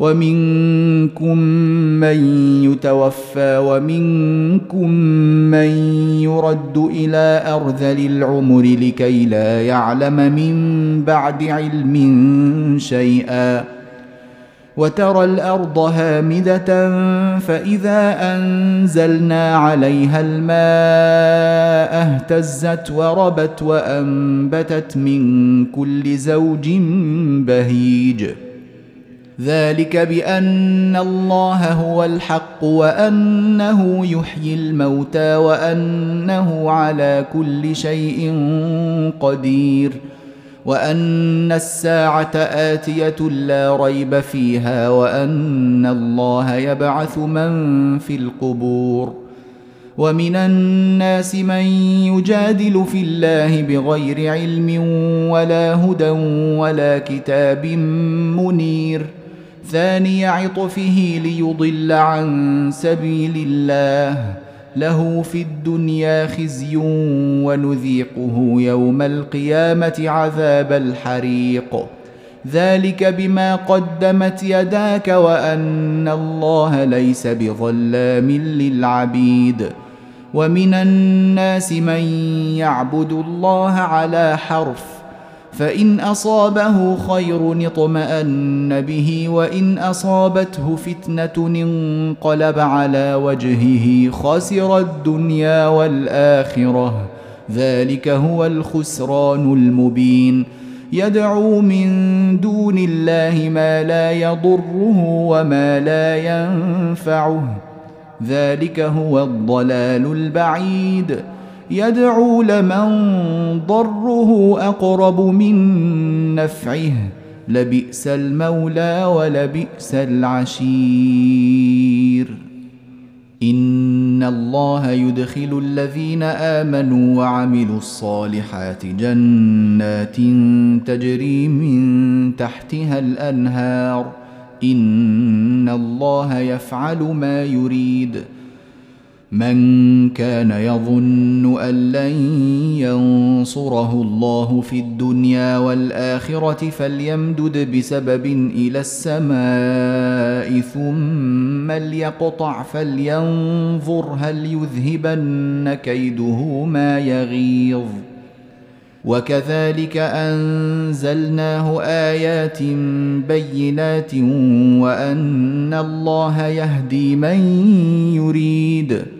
ومنكم من يتوفى ومنكم من يرد إلى أرذل العمر لكي لا يعلم من بعد علم شيئا وترى الأرض هامدة فإذا أنزلنا عليها الماء اهتزت وربت وأنبتت من كل زوج بهيج ذلك بأن الله هو الحق وأنه يحيي الموتى وأنه على كل شيء قدير وأن الساعة آتية لا ريب فيها وأن الله يبعث من في القبور ومن الناس من يجادل في الله بغير علم ولا هدى ولا كتاب منير ثاني عطفه ليضل عن سبيل الله. له في الدنيا خزي ونذيقه يوم القيامة عذاب الحريق. ذلك بما قدمت يداك وأن الله ليس بظلام للعبيد. ومن الناس من يعبد الله على حرف فإن أصابه خير اطمأن به وإن أصابته فتنة انقلب على وجهه خسر الدنيا والآخرة. ذلك هو الخسران المبين. يدعو من دون الله ما لا يضره وما لا ينفعه. ذلك هو الضلال البعيد. يدعو لمن ضره أقرب من نفعه. لبئس المولى ولبئس العشير. إن الله يدخل الذين آمنوا وعملوا الصالحات جنات تجري من تحتها الأنهار. إن الله يفعل ما يريد. من كان يظن أن لن ينصره الله في الدنيا والآخرة فليمدد بسبب إلى السماء ثم ليقطع فلينظر هل يذهبن كيده ما يغيظ. وكذلك أنزلناه آيات بينات وأن الله يهدي من يريد.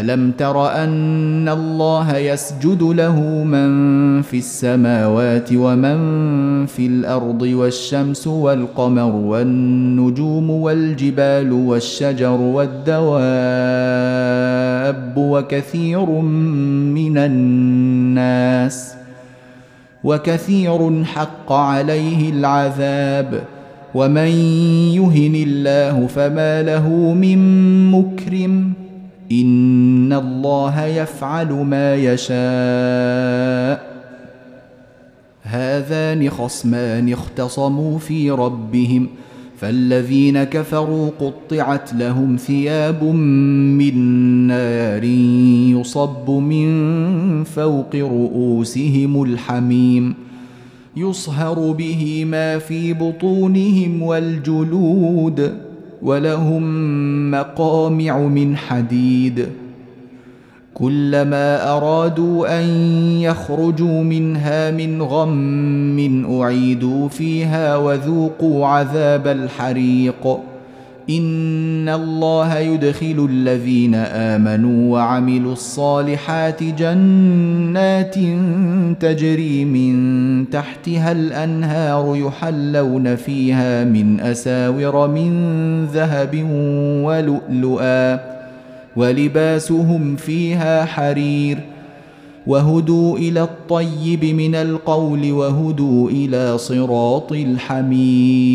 الم تر ان الله يسجد له من في السماوات ومن في الأرض والشمس والقمر والنجوم والجبال والشجر والدواب وكثير من الناس وكثير حق عليه العذاب ومن يهن الله فما له من مكرم إن الله يفعل ما يشاء. هذان خصمان اختصموا في ربهم فالذين كفروا قطعت لهم ثياب من نار يصب من فوق رؤوسهم الحميم يصهر به ما في بطونهم والجلود. ولهم مقامع من حديد. كلما أرادوا أن يخرجوا منها من غم أعيدوا فيها وذوقوا عذاب الحريق. ان الله يدخل الذين امنوا وعملوا الصالحات جنات تجري من تحتها الانهار يحلون فيها من اساور من ذهب ولؤلؤا ولباسهم فيها حرير وهدوا إلى الطيب من القول وهدوا إلى صراط الحميد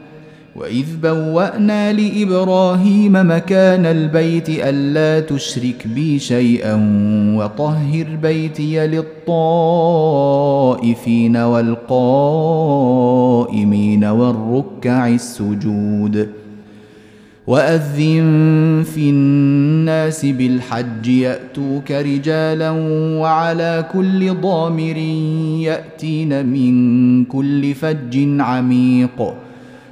وإذ بوأنا لإبراهيم مكان البيت ألا تشرك بي شيئا وطهر بيتي للطائفين والقائمين والركع السجود وأذن في الناس بالحج يأتوك رجالا وعلى كل ضامر يأتين من كل فج عميق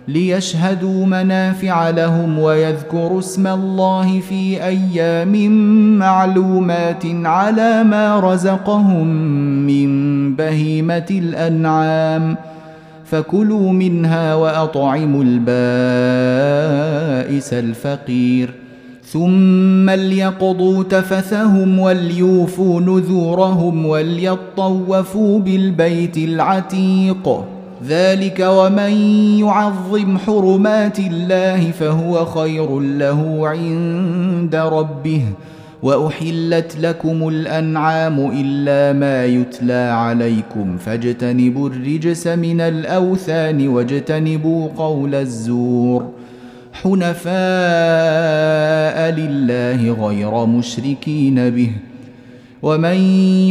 ليشهدوا منافع لهم ويذكروا اسم الله في أيام معلومات على ما رزقهم من بهيمة الأنعام. فكلوا منها وأطعموا البائس الفقير. ثم ليقضوا تفثهم وليوفوا نذورهم وليطوفوا بالبيت العتيق. ذلك ومن يعظم حرمات الله فهو خير له عند ربه واحلت لكم الانعام الا ما يتلى عليكم فاجتنبوا الرجس من الاوثان واجتنبوا قول الزور حنفاء لله غير مشركين به ومن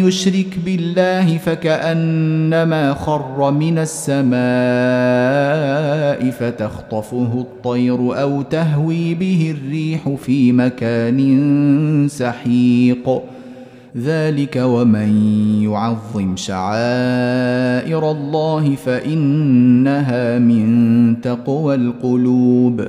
يشرك بالله فكانما خر من السماء فتخطفه الطير أو تهوي به الريح في مكان سحيق ذلك ومن يعظم شعائر الله فانها من تقوى القلوب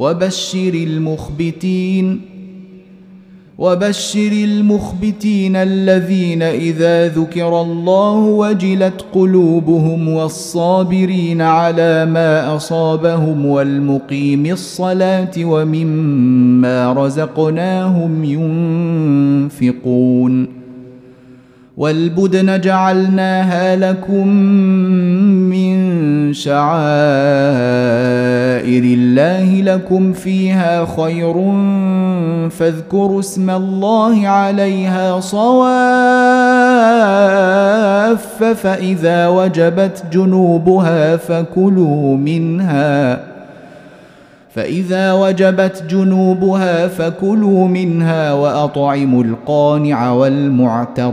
وبشر المخبتين وبشر المخبتين الذين إذا ذكر الله وجلت قلوبهم والصابرين على ما أصابهم والمقيم الصلاة ومما رزقناهم ينفقون. والبدن جعلناها لكم شعائر الله لكم فيها خير فاذكروا اسم الله عليها الصواف فإذا وجبت جنوبها فكلوا منها فإذا وجبت جنوبها فكلوا منها وأطعموا القانع والمعتر.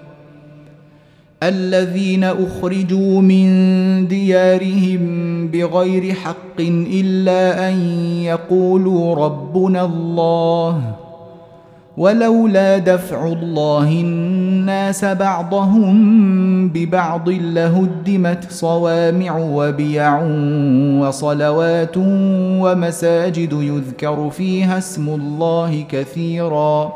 الذين أخرجوا من ديارهم بغير حق إلا أن يقولوا ربنا الله ولولا دفع الله الناس بعضهم ببعض لهدمت صوامع وبيع وصلوات ومساجد يذكر فيها اسم الله كثيرا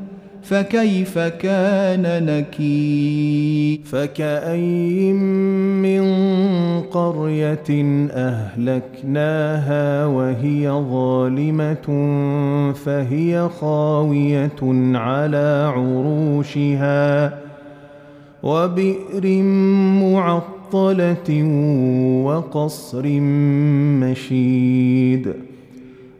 فكيف كان نكير؟ فكأي من قرية أهلكناها وهي ظالمة فهي خاوية على عروشها وبئر معطلة وقصر مشيد.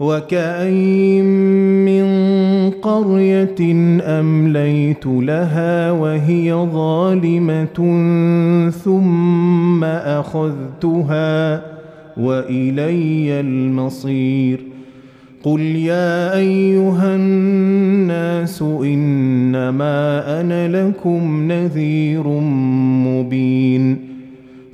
وكأين من قرية أمليت لها وهي ظالمة ثم أخذتها وإلي المصير. قل يا أيها الناس إنما أنا لكم نذير مبين.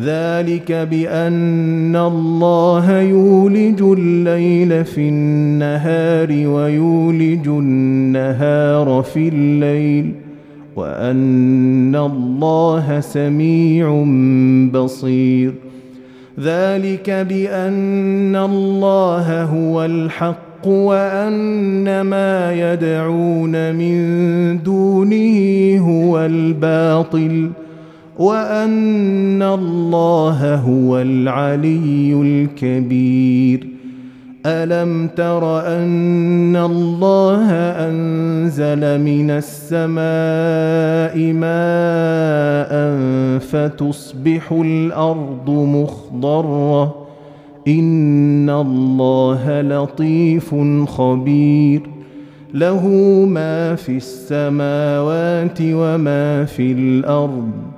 ذلك بأن الله يولج الليل في النهار ويولج النهار في الليل وأن الله سميع بصير. ذلك بأن الله هو الحق وأن ما يدعون من دونه هو الباطل. وأن الله هو العلي الكبير. ألم تر أن الله أنزل من السماء ماء فتصبح الأرض مخضرة؟ إن الله لطيف خبير. له ما في السماوات وما في الأرض.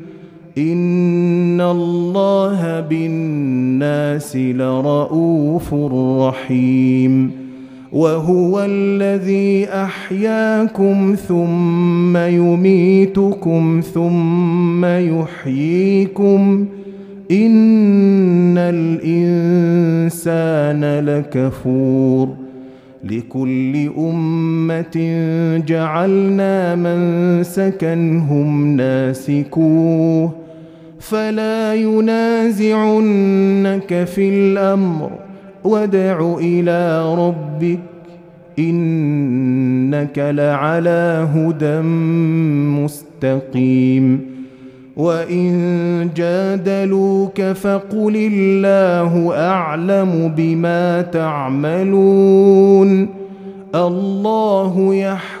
ان الله بالناس لرءوف رحيم وهو الذي احياكم ثم يميتكم ثم يحييكم ان الانسان لكفور لكل امه جعلنا من سكنهم ناسكوه فلا ينازعنك في الأمر. وادع إلى ربك إنك لعلى هدى مستقيم. وإن جادلوك فقل الله أعلم بما تعملون. الله يحكم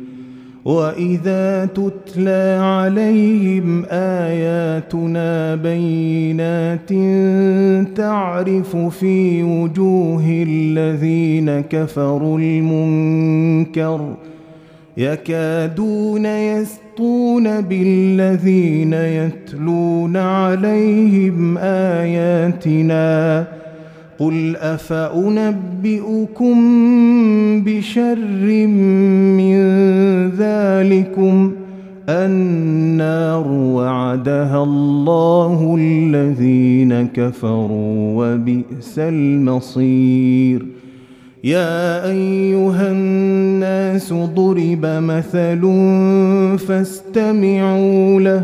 واذا تتلى عليهم اياتنا بينات تعرف في وجوه الذين كفروا المنكر يكادون يسطون بالذين يتلون عليهم اياتنا قل افانبئكم بشر من ذلكم النار وعدها الله الذين كفروا وبئس المصير يا ايها الناس ضرب مثل فاستمعوا له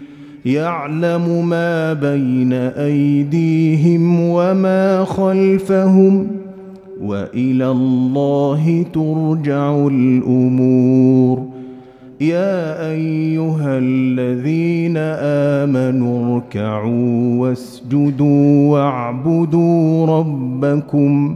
يعلم ما بين أيديهم وما خلفهم وإلى الله ترجع الأمور. يا أيها الذين آمنوا اركعوا واسجدوا واعبدوا ربكم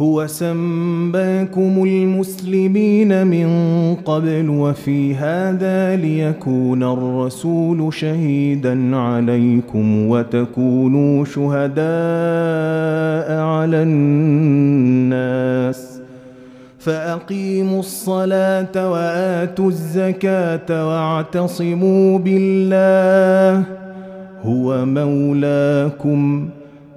هو سماكم المسلمين من قبل وفي هذا ليكون الرسول شهيدا عليكم وتكونوا شهداء على الناس. فأقيموا الصلاة وآتوا الزكاة واعتصموا بالله هو مولاكم.